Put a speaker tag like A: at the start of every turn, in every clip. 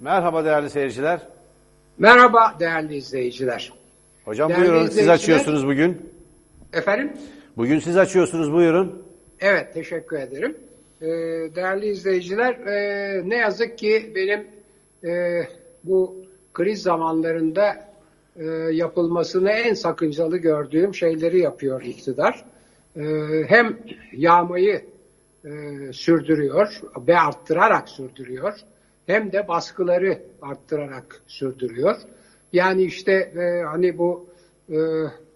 A: Merhaba değerli seyirciler.
B: Merhaba değerli izleyiciler.
A: Hocam
B: Değerli
A: buyurun siz açıyorsunuz bugün.
B: Efendim?
A: Bugün siz açıyorsunuz buyurun.
B: Evet, teşekkür ederim. Ee, değerli izleyiciler, e, ne yazık ki benim e, bu kriz zamanlarında e, yapılmasını en sakıncalı gördüğüm şeyleri yapıyor iktidar. E, hem yağmayı e, sürdürüyor ve arttırarak sürdürüyor. Hem de baskıları arttırarak sürdürüyor. Yani işte e, hani bu e,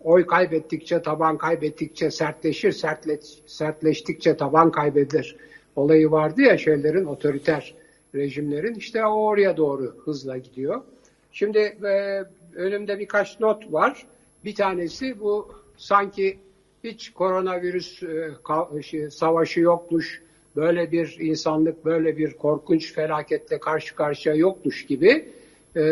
B: oy kaybettikçe taban kaybettikçe sertleşir, sertleş, sertleştikçe taban kaybeder olayı vardı ya şeylerin otoriter rejimlerin işte oraya doğru hızla gidiyor. Şimdi e, önümde birkaç not var. Bir tanesi bu sanki hiç koronavirüs e, şey, savaşı yokmuş, böyle bir insanlık, böyle bir korkunç felaketle karşı karşıya yokmuş gibi e,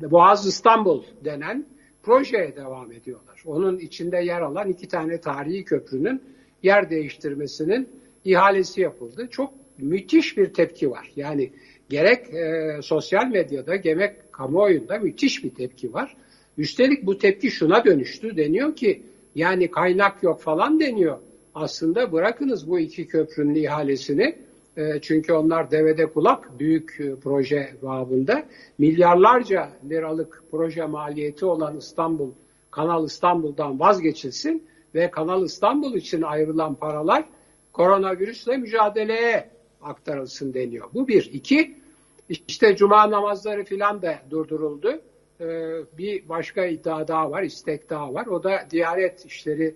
B: Boğaz İstanbul denen projeye devam ediyorlar. Onun içinde yer alan iki tane tarihi köprünün yer değiştirmesinin ihalesi yapıldı. Çok müthiş bir tepki var. Yani gerek e, sosyal medyada gerek kamuoyunda müthiş bir tepki var. Üstelik bu tepki şuna dönüştü. Deniyor ki yani kaynak yok falan deniyor. Aslında bırakınız bu iki köprünün ihalesini. E, çünkü onlar devede kulak büyük e, proje babında. Milyarlarca liralık proje maliyeti olan İstanbul, Kanal İstanbul'dan vazgeçilsin ve Kanal İstanbul için ayrılan paralar koronavirüsle mücadeleye aktarılsın deniyor. Bu bir. İki, işte cuma namazları filan da durduruldu. Ee, bir başka iddia daha var, istek daha var. O da Diyanet İşleri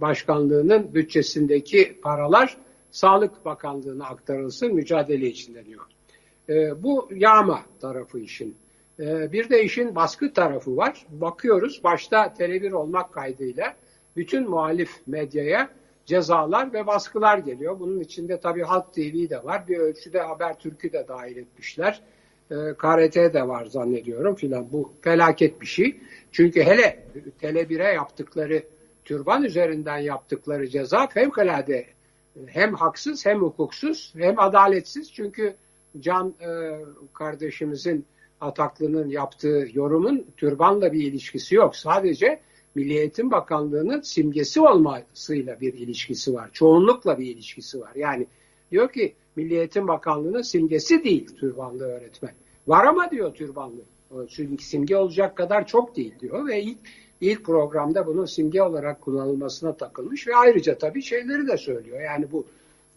B: Başkanlığı'nın bütçesindeki paralar Sağlık Bakanlığı'na aktarılsın, mücadele için deniyor. Ee, bu yağma tarafı işin. Ee, bir de işin baskı tarafı var. Bakıyoruz başta Tele1 olmak kaydıyla bütün muhalif medyaya cezalar ve baskılar geliyor. Bunun içinde tabii Halk TV de var. Bir ölçüde Habertürk'ü de dahil etmişler. KRT de var zannediyorum filan. Bu felaket bir şey. Çünkü hele Tele1'e yaptıkları türban üzerinden yaptıkları ceza fevkalade hem haksız hem hukuksuz hem adaletsiz. Çünkü Can e, kardeşimizin Ataklı'nın yaptığı yorumun türbanla bir ilişkisi yok. Sadece Milli Eğitim Bakanlığı'nın simgesi olmasıyla bir ilişkisi var. Çoğunlukla bir ilişkisi var. Yani diyor ki Milli Eğitim Bakanlığı'nın simgesi değil türbanlı öğretmen. Var ama diyor türbanlı. Çünkü simge olacak kadar çok değil diyor ve ilk, ilk programda bunun simge olarak kullanılmasına takılmış ve ayrıca tabii şeyleri de söylüyor. Yani bu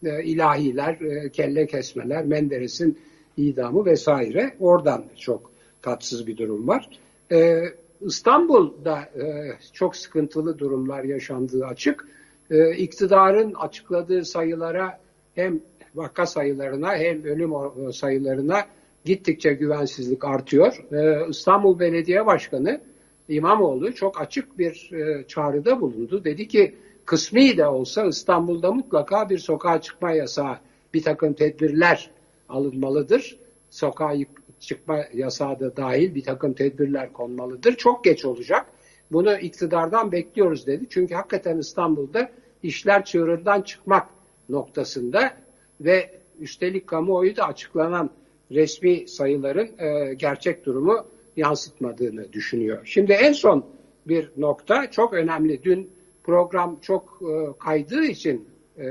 B: e, ilahiler, e, kelle kesmeler, Menderes'in idamı vesaire oradan çok tatsız bir durum var. E, İstanbul'da e, çok sıkıntılı durumlar yaşandığı açık. E, iktidarın açıkladığı sayılara hem vaka sayılarına hem ölüm sayılarına gittikçe güvensizlik artıyor. E, İstanbul Belediye Başkanı İmamoğlu çok açık bir e, çağrıda bulundu. Dedi ki kısmi de olsa İstanbul'da mutlaka bir sokağa çıkma yasağı, bir takım tedbirler alınmalıdır. Sokağa çıkma yasağı da dahil bir takım tedbirler konmalıdır. Çok geç olacak. Bunu iktidardan bekliyoruz dedi. Çünkü hakikaten İstanbul'da işler çığırından çıkmak noktasında ve üstelik kamuoyu da açıklanan resmi sayıların e, gerçek durumu yansıtmadığını düşünüyor. Şimdi en son bir nokta çok önemli. Dün program çok e, kaydığı için e,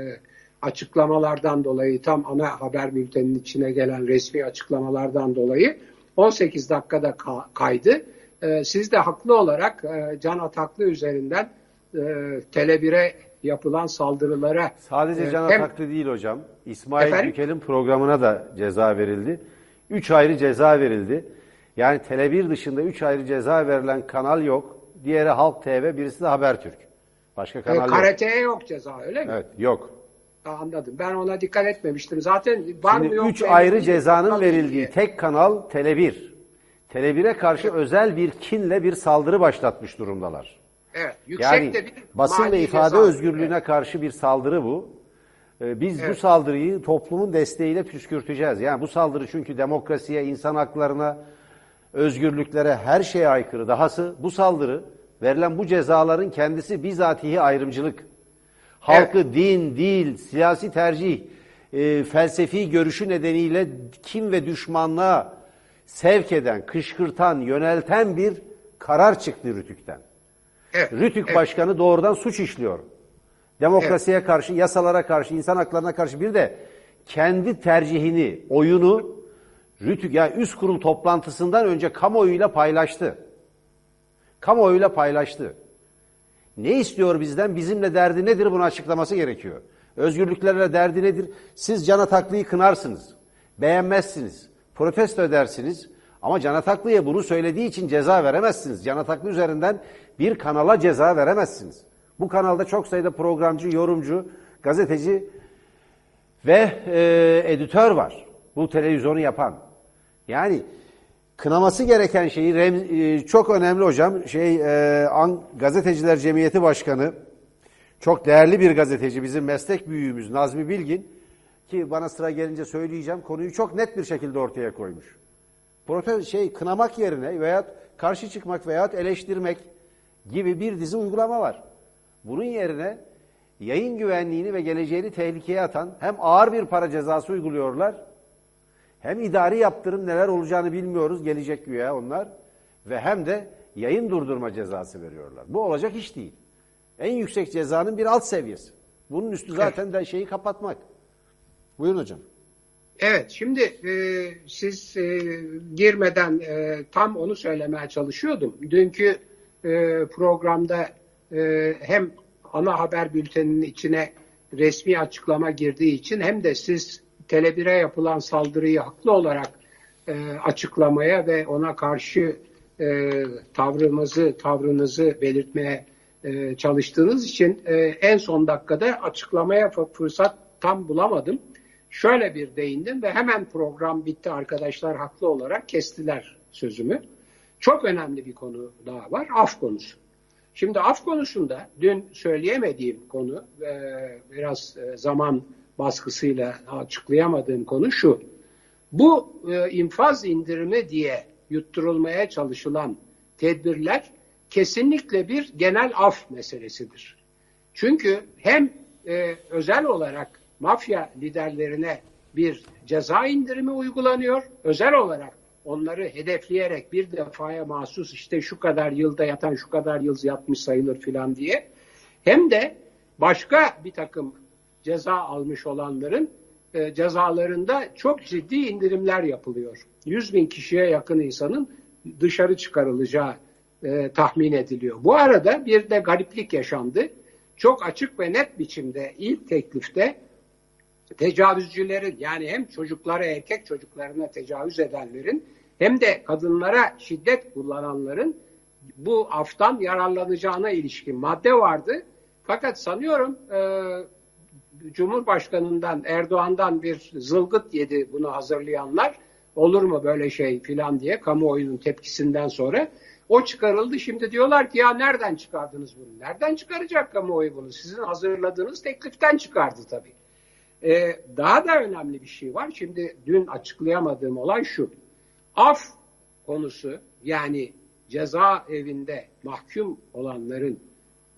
B: açıklamalardan dolayı tam ana haber bülteninin içine gelen resmi açıklamalardan dolayı 18 dakikada ka- kaydı. E, siz de haklı olarak e, Can Ataklı üzerinden e, Tele1'e yapılan saldırılara
A: Sadece
B: e,
A: Can
B: hem-
A: Ataklı değil hocam. İsmail
B: Efendim?
A: Yükel'in programına da ceza verildi. Üç ayrı ceza verildi. Yani Tele1 dışında üç ayrı ceza verilen kanal yok. Diğeri Halk TV, birisi de Habertürk. Başka
B: e,
A: kanal yok.
B: KRT'ye yok ceza öyle mi?
A: Evet, yok.
B: Anladım. Ben ona dikkat etmemiştim. Zaten var mı
A: Şimdi
B: yok
A: üç ayrı cezanın verildiği
B: diye.
A: tek kanal Tele1. Tele1'e karşı özel bir kinle bir saldırı başlatmış durumdalar.
B: Evet. Yüksek
A: Yani
B: de bir
A: basın ve ifade
B: ceza.
A: özgürlüğüne karşı bir saldırı bu. Ee, Biz bu
B: Evet.
A: saldırıyı toplumun desteğiyle püskürteceğiz. Yani bu saldırı çünkü demokrasiye, insan haklarına, özgürlüklere her şeye aykırı. Dahası bu saldırı, verilen bu cezaların kendisi bizatihi ayrımcılık. Halkı din, dil, siyasi tercih e, felsefi görüşü nedeniyle kim ve düşmanlığa sevk eden, kışkırtan, yönelten bir karar çıktı Rütük'ten.
B: Evet,
A: Rütük
B: evet.
A: Başkanı doğrudan suç işliyor. Demokrasiye karşı, yasalara karşı, insan haklarına karşı bir de kendi tercihini, oyunu Rütük ya üst kurul toplantısından önce kamuoyuyla paylaştı. Kamuoyuyla paylaştı. Ne istiyor bizden? Bizimle derdi nedir? Bunu açıklaması gerekiyor. Özgürlüklerle derdi nedir? Siz Can Ataklı'yı kınarsınız. Beğenmezsiniz. Protesto edersiniz. Ama Can Ataklı'ya bunu söylediği için ceza veremezsiniz. Can Ataklı üzerinden bir kanala ceza veremezsiniz. Bu kanalda çok sayıda programcı, yorumcu, gazeteci ve e, editör var. Bu televizyonu yapan. Yani kınaması gereken şeyi Rem- e, çok önemli hocam. Şey e, An- Gazeteciler Cemiyeti Başkanı çok değerli bir gazeteci bizim meslek büyüğümüz Nazmi Bilgin ki bana sıra gelince söyleyeceğim konuyu çok net bir şekilde ortaya koymuş. Prote şey kınamak yerine veya karşı çıkmak veya eleştirmek gibi bir dizi uygulama var. Bunun yerine yayın güvenliğini ve geleceğini tehlikeye atan hem ağır bir para cezası uyguluyorlar hem idari yaptırım neler olacağını bilmiyoruz gelecek güya onlar ve hem de yayın durdurma cezası veriyorlar. Bu olacak iş değil. En yüksek cezanın bir alt seviyesi. Bunun üstü zaten de şeyi kapatmak. Buyurun hocam.
B: Evet, şimdi e, siz e, girmeden e, tam onu söylemeye çalışıyordum. Dünkü e, programda e, hem ana haber bülteninin içine resmi açıklama girdiği için hem de siz Tele1'e yapılan saldırıyı haklı olarak e, açıklamaya ve ona karşı e, tavrımızı, tavrınızı belirtmeye e, çalıştığınız için e, en son dakikada açıklamaya fırsat tam bulamadım. Şöyle bir değindim ve hemen program bitti arkadaşlar haklı olarak kestiler sözümü. Çok önemli bir konu daha var, af konusu. Şimdi af konusunda dün söyleyemediğim konu ve biraz e, zaman baskısıyla açıklayamadığım konu şu. Bu e, infaz indirimi diye yutturulmaya çalışılan tedbirler kesinlikle bir genel af meselesidir. Çünkü hem e, özel olarak mafya liderlerine bir ceza indirimi uygulanıyor, özel olarak onları hedefleyerek bir defaya mahsus işte şu kadar yılda yatan şu kadar yıl yatmış sayılır filan diye hem de başka bir takım ceza almış olanların e, cezalarında çok ciddi indirimler yapılıyor. 100 bin kişiye yakın insanın dışarı çıkarılacağı e, tahmin ediliyor. Bu arada bir de gariplik yaşandı. Çok açık ve net biçimde ilk teklifte tecavüzcülerin yani hem çocuklara erkek çocuklarına tecavüz edenlerin hem de kadınlara şiddet kullananların bu aftan yararlanacağına ilişkin madde vardı. Fakat sanıyorum e, Cumhurbaşkanından Erdoğan'dan bir zılgıt yedi bunu hazırlayanlar. Olur mu böyle şey filan diye kamuoyunun tepkisinden sonra o çıkarıldı. Şimdi diyorlar ki ya nereden çıkardınız bunu? Nereden çıkaracak kamuoyu bunu? Sizin hazırladığınız tekliften çıkardı tabii. Ee, daha da önemli bir şey var. Şimdi dün açıklayamadığım olay şu. Af konusu yani ceza evinde mahkum olanların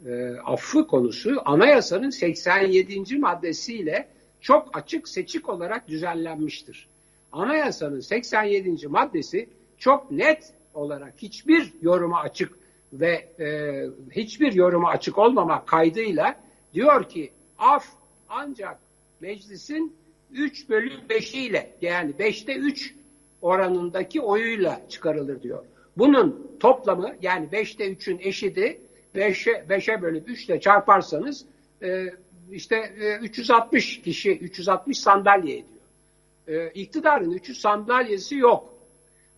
B: e, affı konusu anayasanın 87. maddesiyle çok açık seçik olarak düzenlenmiştir. Anayasanın 87. maddesi çok net olarak hiçbir yoruma açık ve e, hiçbir yoruma açık olmamak kaydıyla diyor ki af ancak meclisin 3 bölü 5'iyle yani 5'te 3 oranındaki oyuyla çıkarılır diyor. Bunun toplamı yani 5'te 3'ün eşidi 5'e 5'e bölüp 3 ile çarparsanız e, işte e, 360 kişi 360 sandalye ediyor. E, iktidarın 300 sandalyesi yok.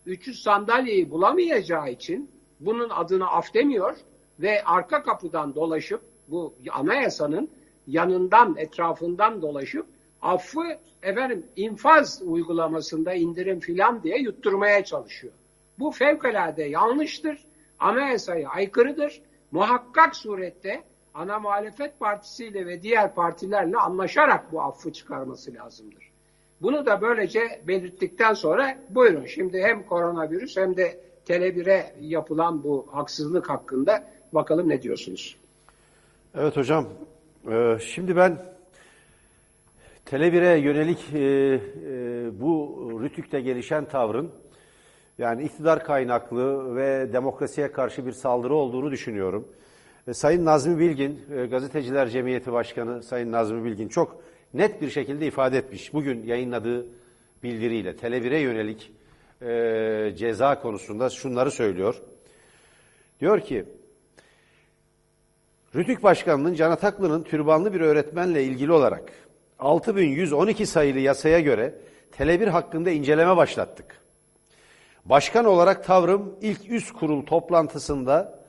B: 300 sandalyeyi bulamayacağı için bunun adına af demiyor ve arka kapıdan dolaşıp bu anayasanın yanından etrafından dolaşıp affı efendim infaz uygulamasında indirim filan diye yutturmaya çalışıyor. Bu fevkalade yanlıştır. Anayasaya aykırıdır. Muhakkak surette ana muhalefet partisiyle ve diğer partilerle anlaşarak bu affı çıkarması lazımdır. Bunu da böylece belirttikten sonra buyurun şimdi hem koronavirüs hem de Tele1'e yapılan bu haksızlık hakkında bakalım ne diyorsunuz?
A: Evet hocam. Ee, şimdi ben Tele1'e yönelik e, e, bu Rütük'te gelişen tavrın yani iktidar kaynaklı ve demokrasiye karşı bir saldırı olduğunu düşünüyorum. E, Sayın Nazmi Bilgin, e, Gazeteciler Cemiyeti Başkanı Sayın Nazmi Bilgin çok net bir şekilde ifade etmiş. Bugün yayınladığı bildiriyle Tele1'e yönelik e, ceza konusunda şunları söylüyor. Diyor ki, Rütük Başkanı'nın Can Ataklı'nın türbanlı bir öğretmenle ilgili olarak 6112 sayılı yasaya göre Tele1 hakkında inceleme başlattık. Başkan olarak tavrım ilk üst kurul toplantısında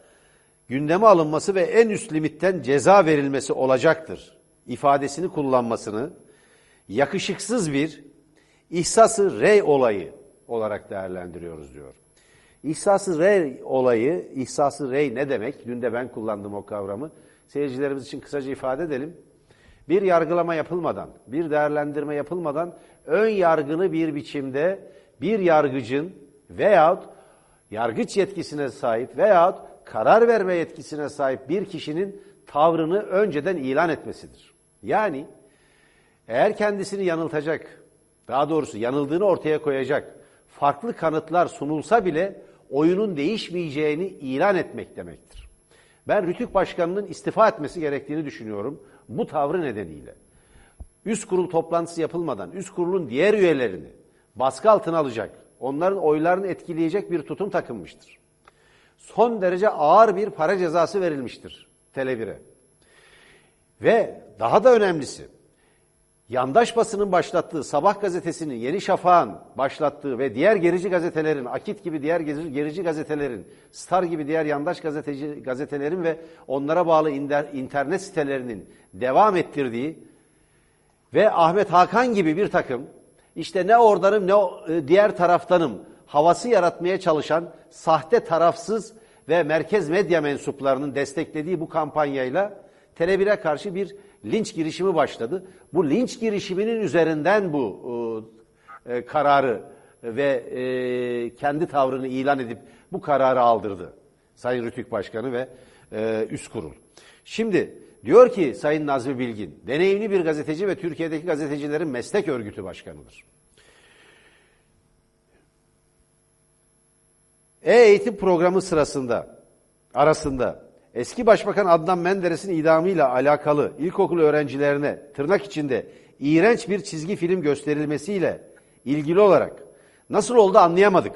A: gündeme alınması ve en üst limitten ceza verilmesi olacaktır. ifadesini kullanmasını yakışıksız bir ihsası rey olayı olarak değerlendiriyoruz diyor. İhsası rey olayı, ihsası rey ne demek? Dün de ben kullandım o kavramı. Seyircilerimiz için kısaca ifade edelim. Bir yargılama yapılmadan, bir değerlendirme yapılmadan ön yargılı bir biçimde bir yargıcın veyahut yargıç yetkisine sahip veyahut karar verme yetkisine sahip bir kişinin tavrını önceden ilan etmesidir. Yani eğer kendisini yanıltacak, daha doğrusu yanıldığını ortaya koyacak farklı kanıtlar sunulsa bile oyunun değişmeyeceğini ilan etmek demektir. Ben Rütük Başkanı'nın istifa etmesi gerektiğini düşünüyorum bu tavrı nedeniyle. Üst kurul toplantısı yapılmadan üst kurulun diğer üyelerini baskı altına alacak, onların oylarını etkileyecek bir tutum takınmıştır. Son derece ağır bir para cezası verilmiştir Tele1'e. Ve daha da önemlisi, yandaş basının başlattığı, Sabah gazetesinin, Yeni Şafak'ın başlattığı ve diğer gerici gazetelerin, Akit gibi diğer gerici gazetelerin, Star gibi diğer yandaş gazeteci gazetelerin ve onlara bağlı internet sitelerinin devam ettirdiği ve Ahmet Hakan gibi bir takım işte ne oradanım ne e, diğer taraftanım havası yaratmaya çalışan sahte tarafsız ve merkez medya mensuplarının desteklediği bu kampanyayla Tele1'e karşı bir linç girişimi başladı. Bu linç girişiminin üzerinden bu e, e, kararı ve e, kendi tavrını ilan edip bu kararı aldırdı. Sayın Rütük Başkanı ve e, üst kurul. Şimdi diyor ki Sayın Nazmi Bilgin, deneyimli bir gazeteci ve Türkiye'deki gazetecilerin meslek örgütü başkanıdır. E-eğitim programı sırasında, arasında eski başbakan Adnan Menderes'in idamıyla alakalı ilkokul öğrencilerine tırnak içinde iğrenç bir çizgi film gösterilmesiyle ilgili olarak nasıl oldu anlayamadık.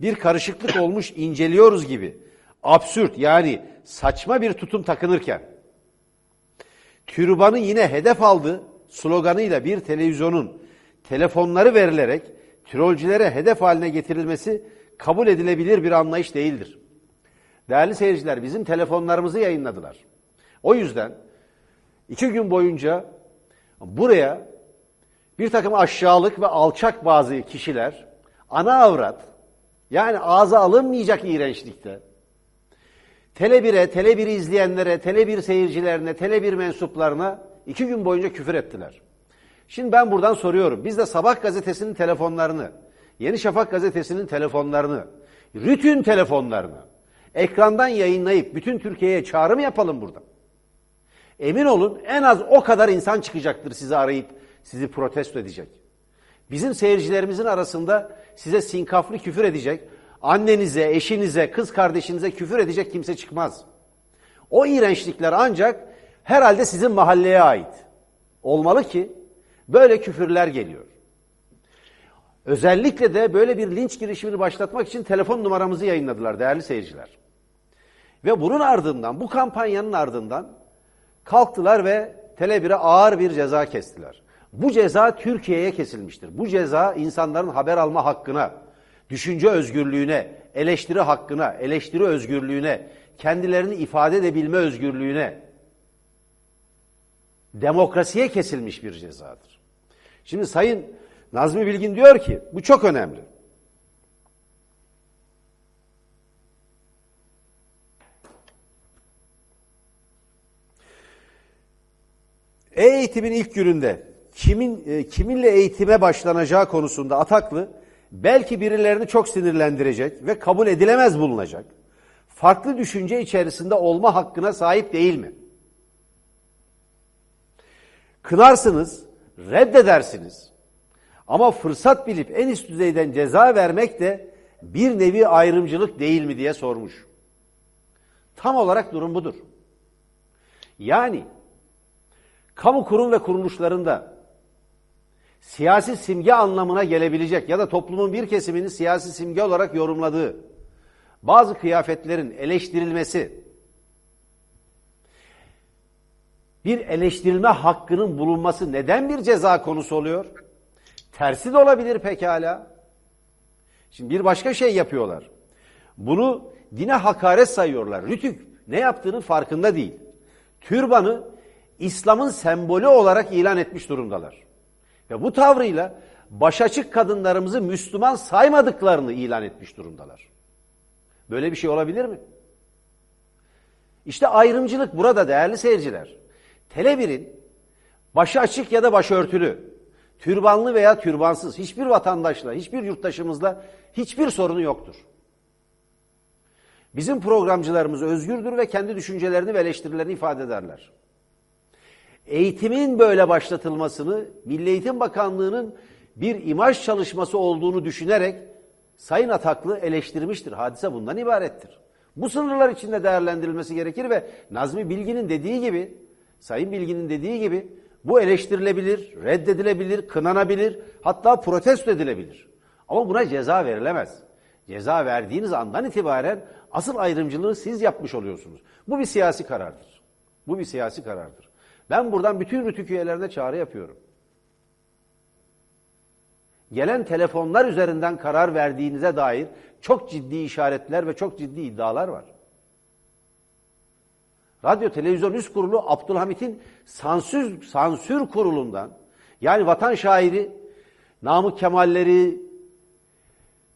A: Bir karışıklık olmuş inceliyoruz gibi absürt yani saçma bir tutum takınırken türbanı yine hedef aldı sloganıyla bir televizyonun telefonları verilerek trollcilere hedef haline getirilmesi kabul edilebilir bir anlayış değildir. Değerli seyirciler bizim telefonlarımızı yayınladılar. O yüzden iki gün boyunca buraya bir takım aşağılık ve alçak bazı kişiler ana avrat yani ağza alınmayacak iğrençlikte Tele1'e, Tele1'i izleyenlere, Tele1 seyircilerine, Tele1 mensuplarına iki gün boyunca küfür ettiler. Şimdi ben buradan soruyorum. Biz de Sabah gazetesinin telefonlarını, Yeni Şafak gazetesinin telefonlarını, Rütün telefonlarını ekrandan yayınlayıp bütün Türkiye'ye çağrı mı yapalım burada? Emin olun en az o kadar insan çıkacaktır sizi arayıp sizi protesto edecek. Bizim seyircilerimizin arasında size sinkaflı küfür edecek, annenize, eşinize, kız kardeşinize küfür edecek kimse çıkmaz. O iğrençlikler ancak herhalde sizin mahalleye ait. Olmalı ki böyle küfürler geliyor. Özellikle de böyle bir linç girişimini başlatmak için telefon numaramızı yayınladılar değerli seyirciler. Ve bunun ardından, bu kampanyanın ardından kalktılar ve Tele1'e ağır bir ceza kestiler. Bu ceza Türkiye'ye kesilmiştir. Bu ceza insanların haber alma hakkına, düşünce özgürlüğüne, eleştiri hakkına, eleştiri özgürlüğüne, kendilerini ifade edebilme özgürlüğüne, demokrasiye kesilmiş bir cezadır. Şimdi Sayın Nazmi Bilgin diyor ki bu çok önemli. E-eğitimin ilk gününde kimin e, kiminle eğitime başlanacağı konusunda Ataklı belki birilerini çok sinirlendirecek ve kabul edilemez bulunacak. Farklı düşünce içerisinde olma hakkına sahip değil mi? Kınarsınız, reddedersiniz. Ama fırsat bilip en üst düzeyden ceza vermek de bir nevi ayrımcılık değil mi diye sormuş. Tam olarak durum budur. Yani kamu kurum ve kuruluşlarında siyasi simge anlamına gelebilecek ya da toplumun bir kesimini siyasi simge olarak yorumladığı bazı kıyafetlerin eleştirilmesi, bir eleştirilme hakkının bulunması neden bir ceza konusu oluyor? Tersi de olabilir pekala. Şimdi bir başka şey yapıyorlar. Bunu dine hakaret sayıyorlar. Rütük ne yaptığının farkında değil. Türbanı İslam'ın sembolü olarak ilan etmiş durumdalar. Ve bu tavrıyla başaçık kadınlarımızı Müslüman saymadıklarını ilan etmiş durumdalar. Böyle bir şey olabilir mi? İşte ayrımcılık burada değerli seyirciler. Tele1'in başı açık ya da başörtülü, türbanlı veya türbansız hiçbir vatandaşla, hiçbir yurttaşımızla hiçbir sorunu yoktur. Bizim programcılarımız özgürdür ve kendi düşüncelerini ve eleştirilerini ifade ederler. Eğitimin böyle başlatılmasını Milli Eğitim Bakanlığı'nın bir imaj çalışması olduğunu düşünerek Sayın Ataklı eleştirmiştir. Hadise bundan ibarettir. Bu sınırlar içinde değerlendirilmesi gerekir ve Nazmi Bilgin'in dediği gibi, Sayın Bilgin'in dediği gibi bu eleştirilebilir, reddedilebilir, kınanabilir, hatta protesto edilebilir. Ama buna ceza verilemez. Ceza verdiğiniz andan itibaren asıl ayrımcılığı siz yapmış oluyorsunuz. Bu bir siyasi karardır. Bu bir siyasi karardır. Ben buradan bütün rütük üyelerine çağrı yapıyorum. Gelen telefonlar üzerinden karar verdiğinize dair çok ciddi işaretler ve çok ciddi iddialar var. Radyo Televizyon Üst Kurulu Abdülhamit'in sansür, sansür kurulundan yani vatan şairi Namık Kemalleri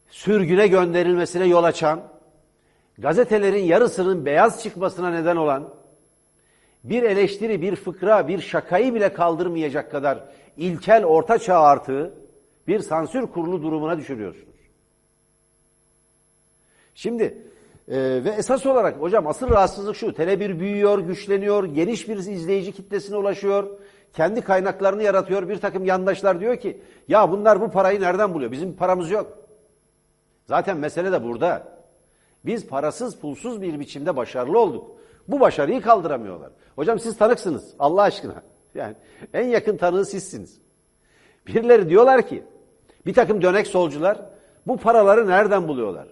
A: sürgüne gönderilmesine yol açan, gazetelerin yarısının beyaz çıkmasına neden olan, bir eleştiri, bir fıkra, bir şakayı bile kaldırmayacak kadar ilkel ortaçağ artığı bir sansür kurulu durumuna düşürüyorsunuz. Şimdi e, ve esas olarak hocam asıl rahatsızlık şu. Tele1 büyüyor, güçleniyor, geniş bir izleyici kitlesine ulaşıyor. Kendi kaynaklarını yaratıyor. Bir takım yandaşlar diyor ki ya bunlar bu parayı nereden buluyor? Bizim paramız yok. Zaten mesele de burada. Biz parasız pulsuz bir biçimde başarılı olduk. Bu başarıyı kaldıramıyorlar. Hocam siz tanıksınız Allah aşkına. Yani en yakın tanığı sizsiniz. Birileri diyorlar ki bir takım dönek solcular bu paraları nereden buluyorlar?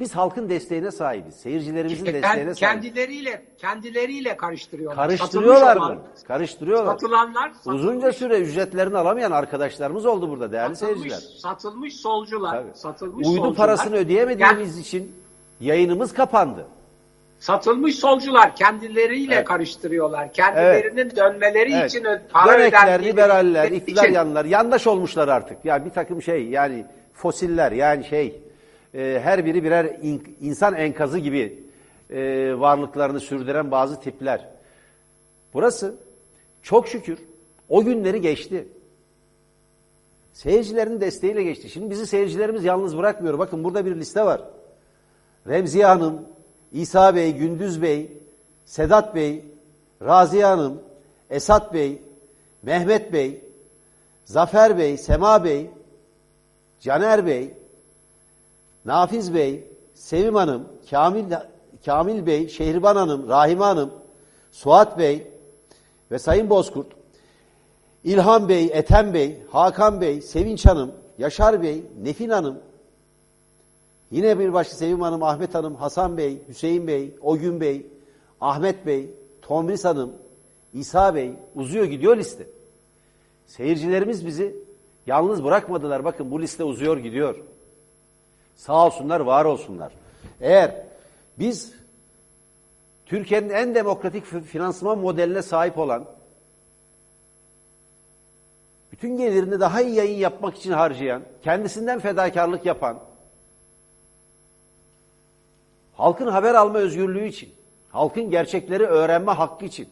A: Biz halkın desteğine sahibiz. Seyircilerimizin
B: İşte
A: desteğine sahibiz.
B: kendileriyle kendileriyle karıştırıyorlar.
A: Karıştırıyorlar mı? Karıştırıyorlar.
B: Satılanlar satılmış,
A: Uzunca süre ücretlerini alamayan arkadaşlarımız oldu burada değerli
B: satılmış,
A: seyirciler.
B: satılmış solcular.
A: Tabii.
B: Satılmış
A: Uydu
B: solcular.
A: parasını ödeyemediğimiz için yayınımız kapandı.
B: Satılmış solcular kendileriyle
A: Evet.
B: karıştırıyorlar. Kendilerinin dönmeleri
A: Evet.
B: için para
A: Dönekler, liberaller, iktidar
B: için-
A: yanlar, yandaş olmuşlar artık. Ya bir takım şey yani fosiller yani şey e, her biri birer in- insan enkazı gibi e, varlıklarını sürdüren bazı tipler. Burası çok şükür o günleri geçti. Seyircilerin desteğiyle geçti. Şimdi bizi seyircilerimiz yalnız bırakmıyor. Bakın burada bir liste var. Remziye Hanım, İsa Bey, Gündüz Bey, Sedat Bey, Raziye Hanım, Esat Bey, Mehmet Bey, Zafer Bey, Sema Bey, Caner Bey, Nafiz Bey, Sevim Hanım, Kamil, Kamil Bey, Şehriban Hanım, Rahime Hanım, Suat Bey ve Sayın Bozkurt, İlhan Bey, Ethem Bey, Hakan Bey, Sevinç Hanım, Yaşar Bey, Nefin Hanım, Yine bir başka Sevim Hanım, Ahmet Hanım, Hasan Bey, Hüseyin Bey, Ogün Bey, Ahmet Bey, Tomris Hanım, İsa Bey uzuyor gidiyor liste. Seyircilerimiz bizi yalnız bırakmadılar. Bakın bu liste uzuyor gidiyor. Sağ olsunlar, var olsunlar. Eğer biz Türkiye'nin en demokratik fi- finansman modeline sahip olan, bütün gelirini daha iyi yayın yapmak için harcayan, kendisinden fedakarlık yapan, halkın haber alma özgürlüğü için, halkın gerçekleri öğrenme hakkı için,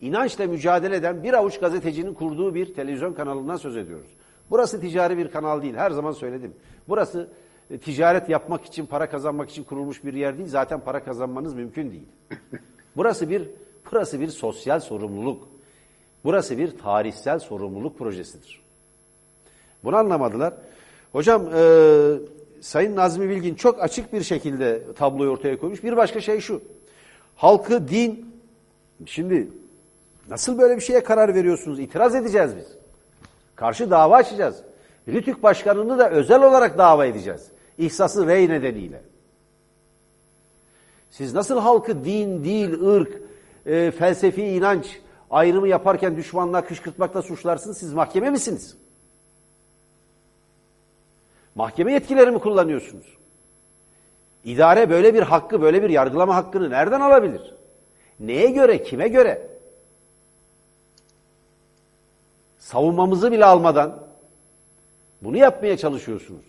A: inançla mücadele eden bir avuç gazetecinin kurduğu bir televizyon kanalından söz ediyoruz. Burası ticari bir kanal değil, her zaman söyledim. Burası e, ticaret yapmak için, para kazanmak için kurulmuş bir yer değil. Zaten para kazanmanız mümkün değil. Burası bir burası bir sosyal sorumluluk. Burası bir tarihsel sorumluluk projesidir. Bunu anlamadılar. Hocam e, Sayın Nazmi Bilgin çok açık bir şekilde tabloyu ortaya koymuş. Bir başka şey şu. Halkı din, şimdi nasıl böyle bir şeye karar veriyorsunuz? İtiraz edeceğiz biz. Karşı dava açacağız. Rütük Başkanı'nı da özel olarak dava edeceğiz. İhsası rey nedeniyle. Siz nasıl halkı din, dil, ırk, e, felsefi inanç ayrımı yaparken düşmanlığa kışkırtmakla suçlarsınız? Siz mahkeme misiniz? Mahkeme yetkileri mi kullanıyorsunuz? İdare böyle bir hakkı, böyle bir yargılama hakkını nereden alabilir? Neye göre, kime göre? Savunmamızı bile almadan bunu yapmaya çalışıyorsunuz.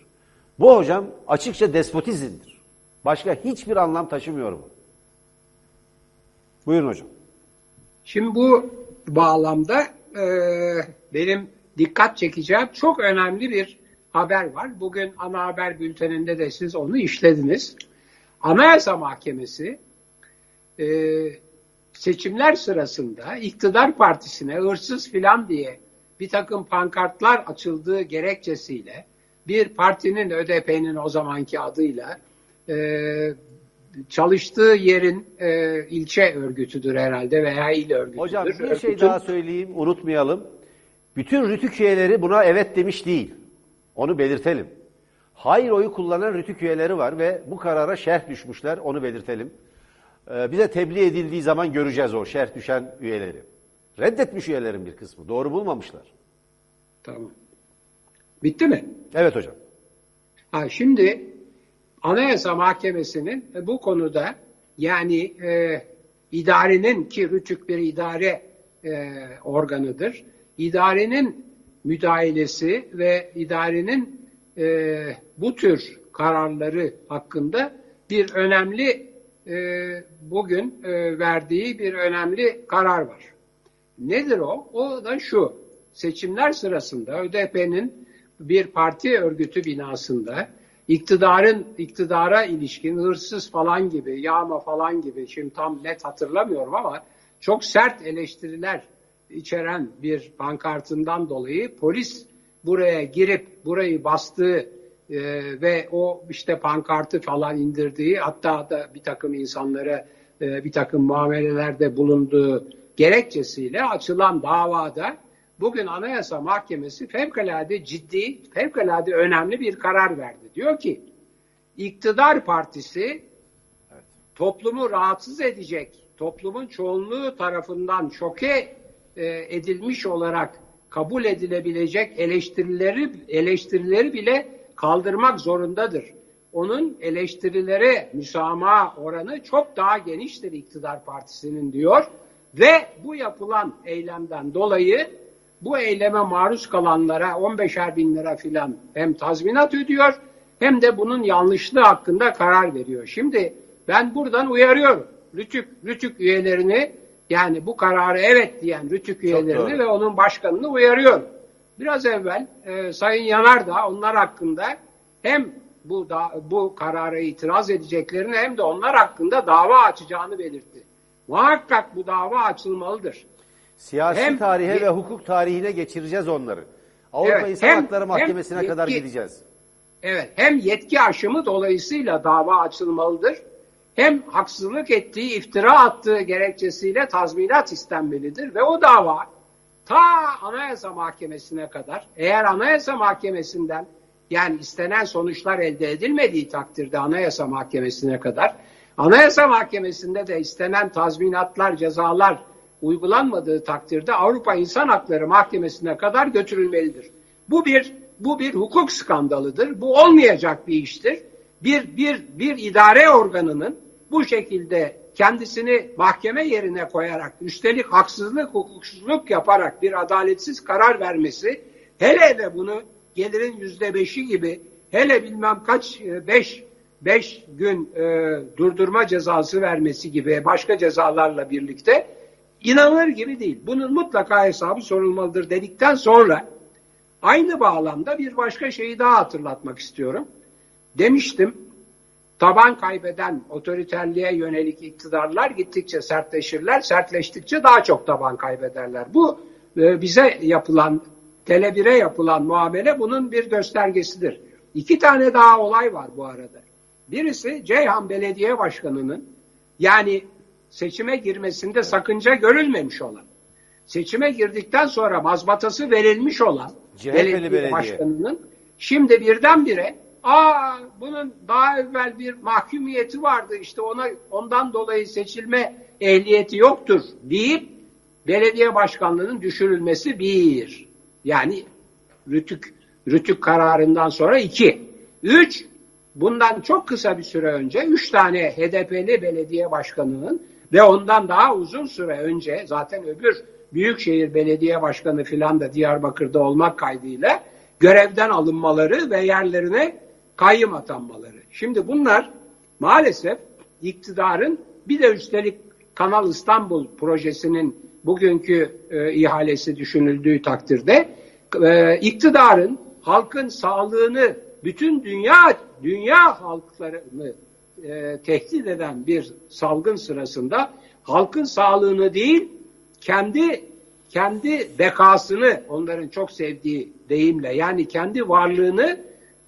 A: Bu hocam açıkça despotizmdir. Başka hiçbir anlam taşımıyor bu. Buyurun hocam.
B: Şimdi bu bağlamda e, benim dikkat çekeceğim çok önemli bir haber var. Bugün ana haber bülteninde de siz onu işlediniz. Anayasa Mahkemesi e, seçimler sırasında iktidar partisine hırsız filan diye bir takım pankartlar açıldığı gerekçesiyle bir partinin ÖDP'nin o zamanki adıyla e, çalıştığı yerin e, ilçe örgütüdür herhalde veya il örgütüdür.
A: Hocam bir şey
B: Örgütün-
A: daha söyleyeyim, unutmayalım. Bütün rütük üyeleri buna evet demiş değil. Onu belirtelim. Hayır oyu kullanan rütük üyeleri var ve bu karara şerh düşmüşler, onu belirtelim. Ee, bize tebliğ edildiği zaman göreceğiz o şerh düşen üyeleri. Reddetmiş üyelerin bir kısmı, doğru bulmamışlar.
B: Tamam. Bitti mi?
A: Evet hocam.
B: Ha, şimdi Anayasa Mahkemesi'nin bu konuda yani e, idarenin ki Rütük bir idare e, organıdır. İdarenin müdahalesi ve idarenin e, bu tür kararları hakkında bir önemli e, bugün e, verdiği bir önemli karar var. Nedir o? O da şu. Seçimler sırasında ÖDP'nin bir parti örgütü binasında iktidarın iktidara ilişkin hırsız falan gibi, yağma falan gibi şimdi tam net hatırlamıyorum ama çok sert eleştiriler içeren bir pankartından dolayı polis buraya girip burayı bastığı e, ve o işte pankartı falan indirdiği hatta da bir takım insanlara e, bir takım muamelelerde bulunduğu gerekçesiyle açılan davada bugün Anayasa Mahkemesi fevkalade ciddi, fevkalade önemli bir karar verdi. Diyor ki iktidar partisi toplumu rahatsız edecek, toplumun çoğunluğu tarafından şoke e, edilmiş olarak kabul edilebilecek eleştirileri eleştirileri bile kaldırmak zorundadır. Onun eleştirilere müsamaha oranı çok daha geniştir iktidar partisinin diyor ve bu yapılan eylemden dolayı bu eyleme maruz kalanlara 15'er bin lira filan hem tazminat ödüyor hem de bunun yanlışlığı hakkında karar veriyor. Şimdi ben buradan uyarıyorum. Rütük, Rütük üyelerini yani bu kararı evet diyen Rütük üyelerini ve onun başkanını uyarıyorum. Biraz evvel e, Sayın Yanar da onlar hakkında hem bu da, bu karara itiraz edeceklerini hem de onlar hakkında dava açacağını belirtti. Muhakkak bu dava açılmalıdır.
A: Siyasi
B: Hem-
A: tarihe ve hukuk tarihine geçireceğiz onları. Avrupa
B: Evet,
A: İnsan
B: hem-
A: Hakları
B: hem
A: Mahkemesi'ne kadar
B: yetki-
A: gideceğiz.
B: Evet, hem yetki aşımı dolayısıyla dava açılmalıdır, hem haksızlık ettiği, iftira attığı gerekçesiyle tazminat istenmelidir ve o dava ta Anayasa Mahkemesi'ne kadar, eğer Anayasa Mahkemesi'nden yani istenen sonuçlar elde edilmediği takdirde Anayasa Mahkemesi'ne kadar, Anayasa Mahkemesi'nde de istenen tazminatlar, cezalar uygulanmadığı takdirde Avrupa İnsan Hakları Mahkemesi'ne kadar götürülmelidir. Bu bir bu bir hukuk skandalıdır. Bu olmayacak bir iştir. Bir bir bir idare organının bu şekilde kendisini mahkeme yerine koyarak, üstelik haksızlık, hukuksuzluk yaparak bir adaletsiz karar vermesi, hele de bunu gelirin yüzde beşi gibi, hele bilmem kaç e, beş beş gün e, durdurma cezası vermesi gibi başka cezalarla birlikte inanılır gibi değil. Bunun mutlaka hesabı sorulmalıdır dedikten sonra aynı bağlamda bir başka şeyi daha hatırlatmak istiyorum. Demiştim taban kaybeden otoriterliğe yönelik iktidarlar gittikçe sertleşirler, sertleştikçe daha çok taban kaybederler. Bu e, bize yapılan, Tele1'e yapılan muamele bunun bir göstergesidir. İki tane daha olay var bu arada. Birisi Ceyhan Belediye Başkanı'nın yani seçime girmesinde sakınca görülmemiş olan, seçime girdikten sonra mazbatası verilmiş olan
A: CHP'li
B: belediye,
A: belediye.
B: başkanının şimdi birdenbire aa bunun daha evvel bir mahkumiyeti vardı işte ona ondan dolayı seçilme ehliyeti yoktur deyip belediye başkanlığının düşürülmesi bir. Yani rütük rütük kararından sonra iki. Üç, bundan çok kısa bir süre önce üç tane HDP'li belediye başkanının ve ondan daha uzun süre önce zaten öbür Büyükşehir Belediye Başkanı filan da Diyarbakır'da olmak kaydıyla görevden alınmaları ve yerlerine kayyım atanmaları. Şimdi bunlar maalesef iktidarın bir de üstelik Kanal İstanbul projesinin bugünkü e, ihalesi düşünüldüğü takdirde e, iktidarın halkın sağlığını bütün dünya dünya halklarını e, tehdit eden bir salgın sırasında halkın sağlığını değil kendi kendi bekasını onların çok sevdiği deyimle yani kendi varlığını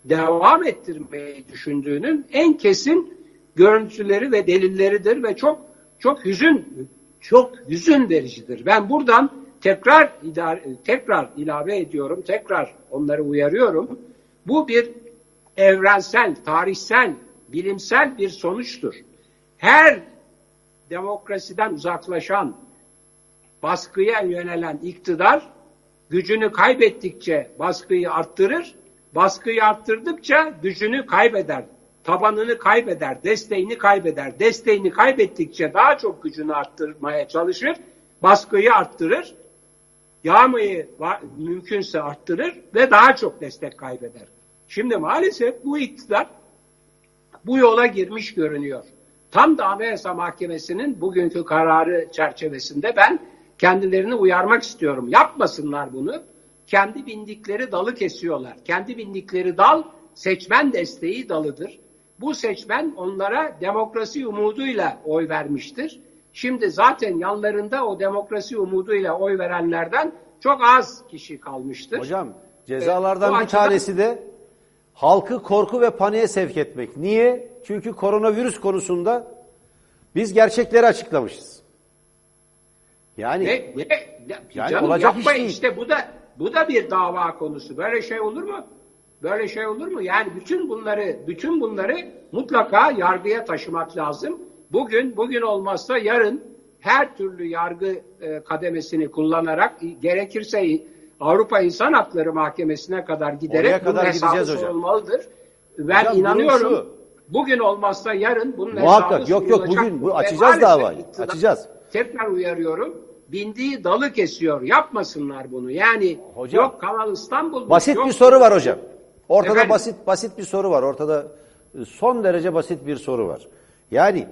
B: devam ettirmeyi düşündüğünün en kesin görüntüleri ve delilleridir ve çok çok hüzün çok hüzün vericidir. Ben buradan tekrar idare, tekrar ilave ediyorum, tekrar onları uyarıyorum. Bu bir evrensel, tarihsel, bilimsel bir sonuçtur. Her demokrasiden uzaklaşan, baskıya yönelen iktidar gücünü kaybettikçe baskıyı arttırır, baskıyı arttırdıkça gücünü kaybeder, tabanını kaybeder, desteğini kaybeder. Desteğini kaybettikçe daha çok gücünü arttırmaya çalışır, baskıyı arttırır, yağmayı mümkünse arttırır ve daha çok destek kaybeder. Şimdi maalesef bu iktidar bu yola girmiş görünüyor. Tam da Anayasa Mahkemesi'nin bugünkü kararı çerçevesinde ben kendilerini uyarmak istiyorum. Yapmasınlar bunu. Kendi bindikleri dalı kesiyorlar. Kendi bindikleri dal seçmen desteği dalıdır. Bu seçmen onlara demokrasi umuduyla oy vermiştir. Şimdi zaten yanlarında o demokrasi umuduyla oy verenlerden çok az kişi kalmıştır.
A: Hocam cezalardan
B: Evet,
A: bir
B: açıdan-
A: tanesi de halkı korku ve paniğe sevk etmek. Niye? Çünkü koronavirüs konusunda biz gerçekleri açıklamışız. Yani
B: Ne, ne,
A: Yani
B: canım
A: olacak iş
B: yapmayın
A: değil.
B: işte bu da bu da bir dava konusu. Böyle şey olur mu? Böyle şey olur mu? Yani bütün bunları bütün bunları mutlaka yargıya taşımak lazım. Bugün bugün olmazsa yarın her türlü yargı e, kademesini kullanarak gerekirse Avrupa İnsan Hakları Mahkemesi'ne kadar giderek
A: Oraya kadar
B: bunun hesabı
A: hocam.
B: sorulmalıdır. Ben
A: Hocam,
B: inanıyorum.
A: şu.
B: Bugün olmazsa yarın bunun
A: Muhakkak.
B: hesabı
A: Yok, yok, bugün bu- açacağız davayı. Açacağız.
B: Tekrar uyarıyorum. Bindiği dalı kesiyor. Yapmasınlar bunu. Yani
A: Hocam,
B: yok Kanal İstanbul.
A: basit
B: yok,
A: bir soru var hocam. Ortada
B: Efendim?
A: basit basit bir soru var. Ortada e, son derece basit bir soru var. Yani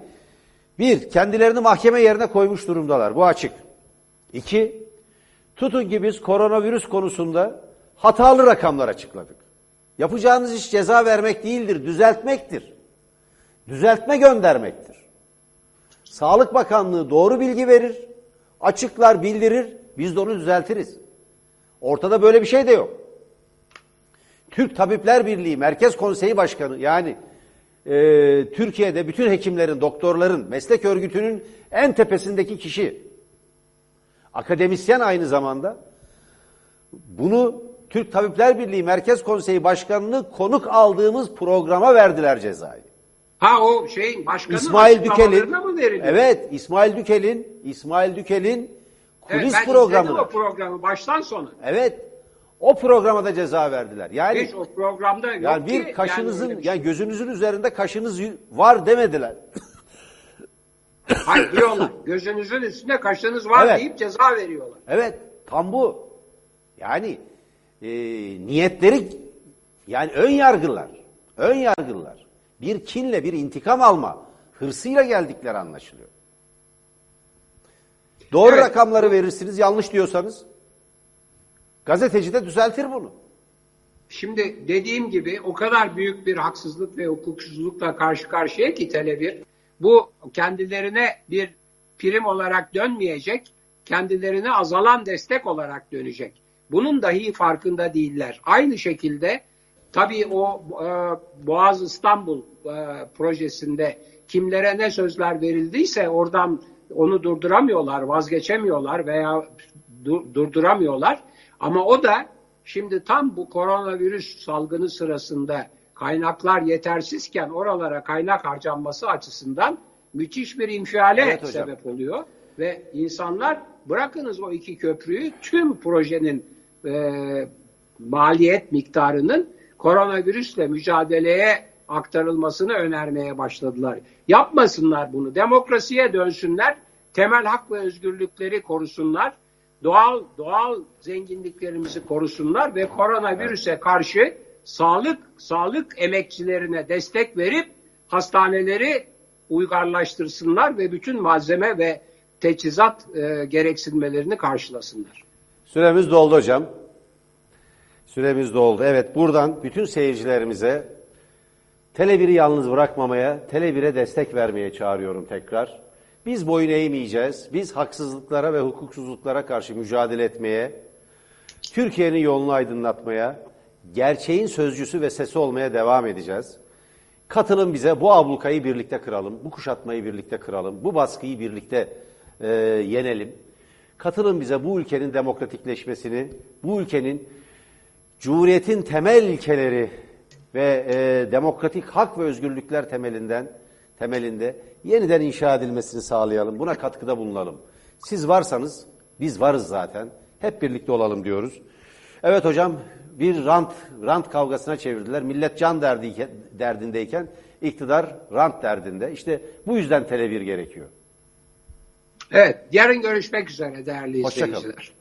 A: bir, kendilerini mahkeme yerine koymuş durumdalar. Bu açık. İki, tutun ki biz koronavirüs konusunda hatalı rakamlar açıkladık. Yapacağınız iş ceza vermek değildir, düzeltmektir. Düzeltme göndermektir. Sağlık Bakanlığı doğru bilgi verir, açıklar, bildirir, biz de onu düzeltiriz. Ortada böyle bir şey de yok. Türk Tabipler Birliği Merkez Konseyi Başkanı yani e, Türkiye'de bütün hekimlerin, doktorların, meslek örgütünün en tepesindeki kişi. Akademisyen aynı zamanda. Bunu Türk Tabipler Birliği Merkez Konseyi Başkanı'nı konuk aldığımız programa verdiler cezayı.
B: Ha o şey başkanın
A: İsmail Dükel'in
B: açıklamalarına mı veriliyor?
A: Evet, İsmail Dükel'in İsmail Dükel'in
B: Evet,
A: kulis
B: ben izledim
A: programına.
B: o programı baştan sona.
A: Evet. O programa da ceza verdiler. Yani
B: Hiç o programda yok
A: yani
B: ki.
A: bir kaşınızın
B: öyle bir
A: yani
B: şey.
A: gözünüzün üzerinde kaşınız var demediler.
B: Hayır diyorlar. Gözünüzün üstünde kaşınız var
A: Evet.
B: deyip ceza veriyorlar.
A: Evet, tam bu. Yani e, niyetleri yani ön yargılar, ön yargılar. Bir kinle bir intikam alma hırsıyla geldikleri anlaşılıyor. Doğru
B: Evet.
A: rakamları verirsiniz, yanlış diyorsanız gazeteci de düzeltir bunu.
B: Şimdi dediğim gibi o kadar büyük bir haksızlık ve hukuksuzlukla karşı karşıya ki Tele1 bu kendilerine bir prim olarak dönmeyecek kendilerine azalan destek olarak dönecek. Bunun dahi farkında değiller. Aynı şekilde tabii o e, Boğaz İstanbul e, projesinde kimlere ne sözler verildiyse oradan onu durduramıyorlar, vazgeçemiyorlar veya dur- durduramıyorlar. Ama o da şimdi tam bu koronavirüs salgını sırasında kaynaklar yetersizken oralara kaynak harcanması açısından müthiş bir infiale
A: Evet hocam.
B: sebep oluyor. Ve insanlar bırakınız o iki köprüyü tüm projenin e, maliyet miktarının koronavirüsle mücadeleye aktarılmasını önermeye başladılar. Yapmasınlar bunu. Demokrasiye dönsünler. Temel hak ve özgürlükleri korusunlar. Doğal doğal zenginliklerimizi korusunlar ve koronavirüse karşı sağlık sağlık emekçilerine destek verip hastaneleri uygarlaştırsınlar ve bütün malzeme ve teçhizat e, gereksinmelerini karşılasınlar.
A: Süremiz doldu hocam. Süremiz doldu. Evet buradan bütün seyircilerimize Tele1'i yalnız bırakmamaya, Tele1'e destek vermeye çağırıyorum tekrar. Biz boyun eğmeyeceğiz. Biz haksızlıklara ve hukuksuzluklara karşı mücadele etmeye, Türkiye'nin yolunu aydınlatmaya, gerçeğin sözcüsü ve sesi olmaya devam edeceğiz. Katılın bize bu ablukayı birlikte kıralım, bu kuşatmayı birlikte kıralım, bu baskıyı birlikte e, yenelim. Katılın bize bu ülkenin demokratikleşmesini, bu ülkenin Cumhuriyetin temel ilkeleri ve e, demokratik hak ve özgürlükler temelinden temelinde yeniden inşa edilmesini sağlayalım. Buna katkıda bulunalım. Siz varsanız biz varız zaten. Hep birlikte olalım diyoruz. Evet hocam bir rant rant kavgasına çevirdiler. Millet can derdi, derdindeyken iktidar rant derdinde. İşte bu yüzden Tele1 gerekiyor.
B: Evet, yarın görüşmek üzere değerli
A: Hoşça kalın.
B: izleyiciler.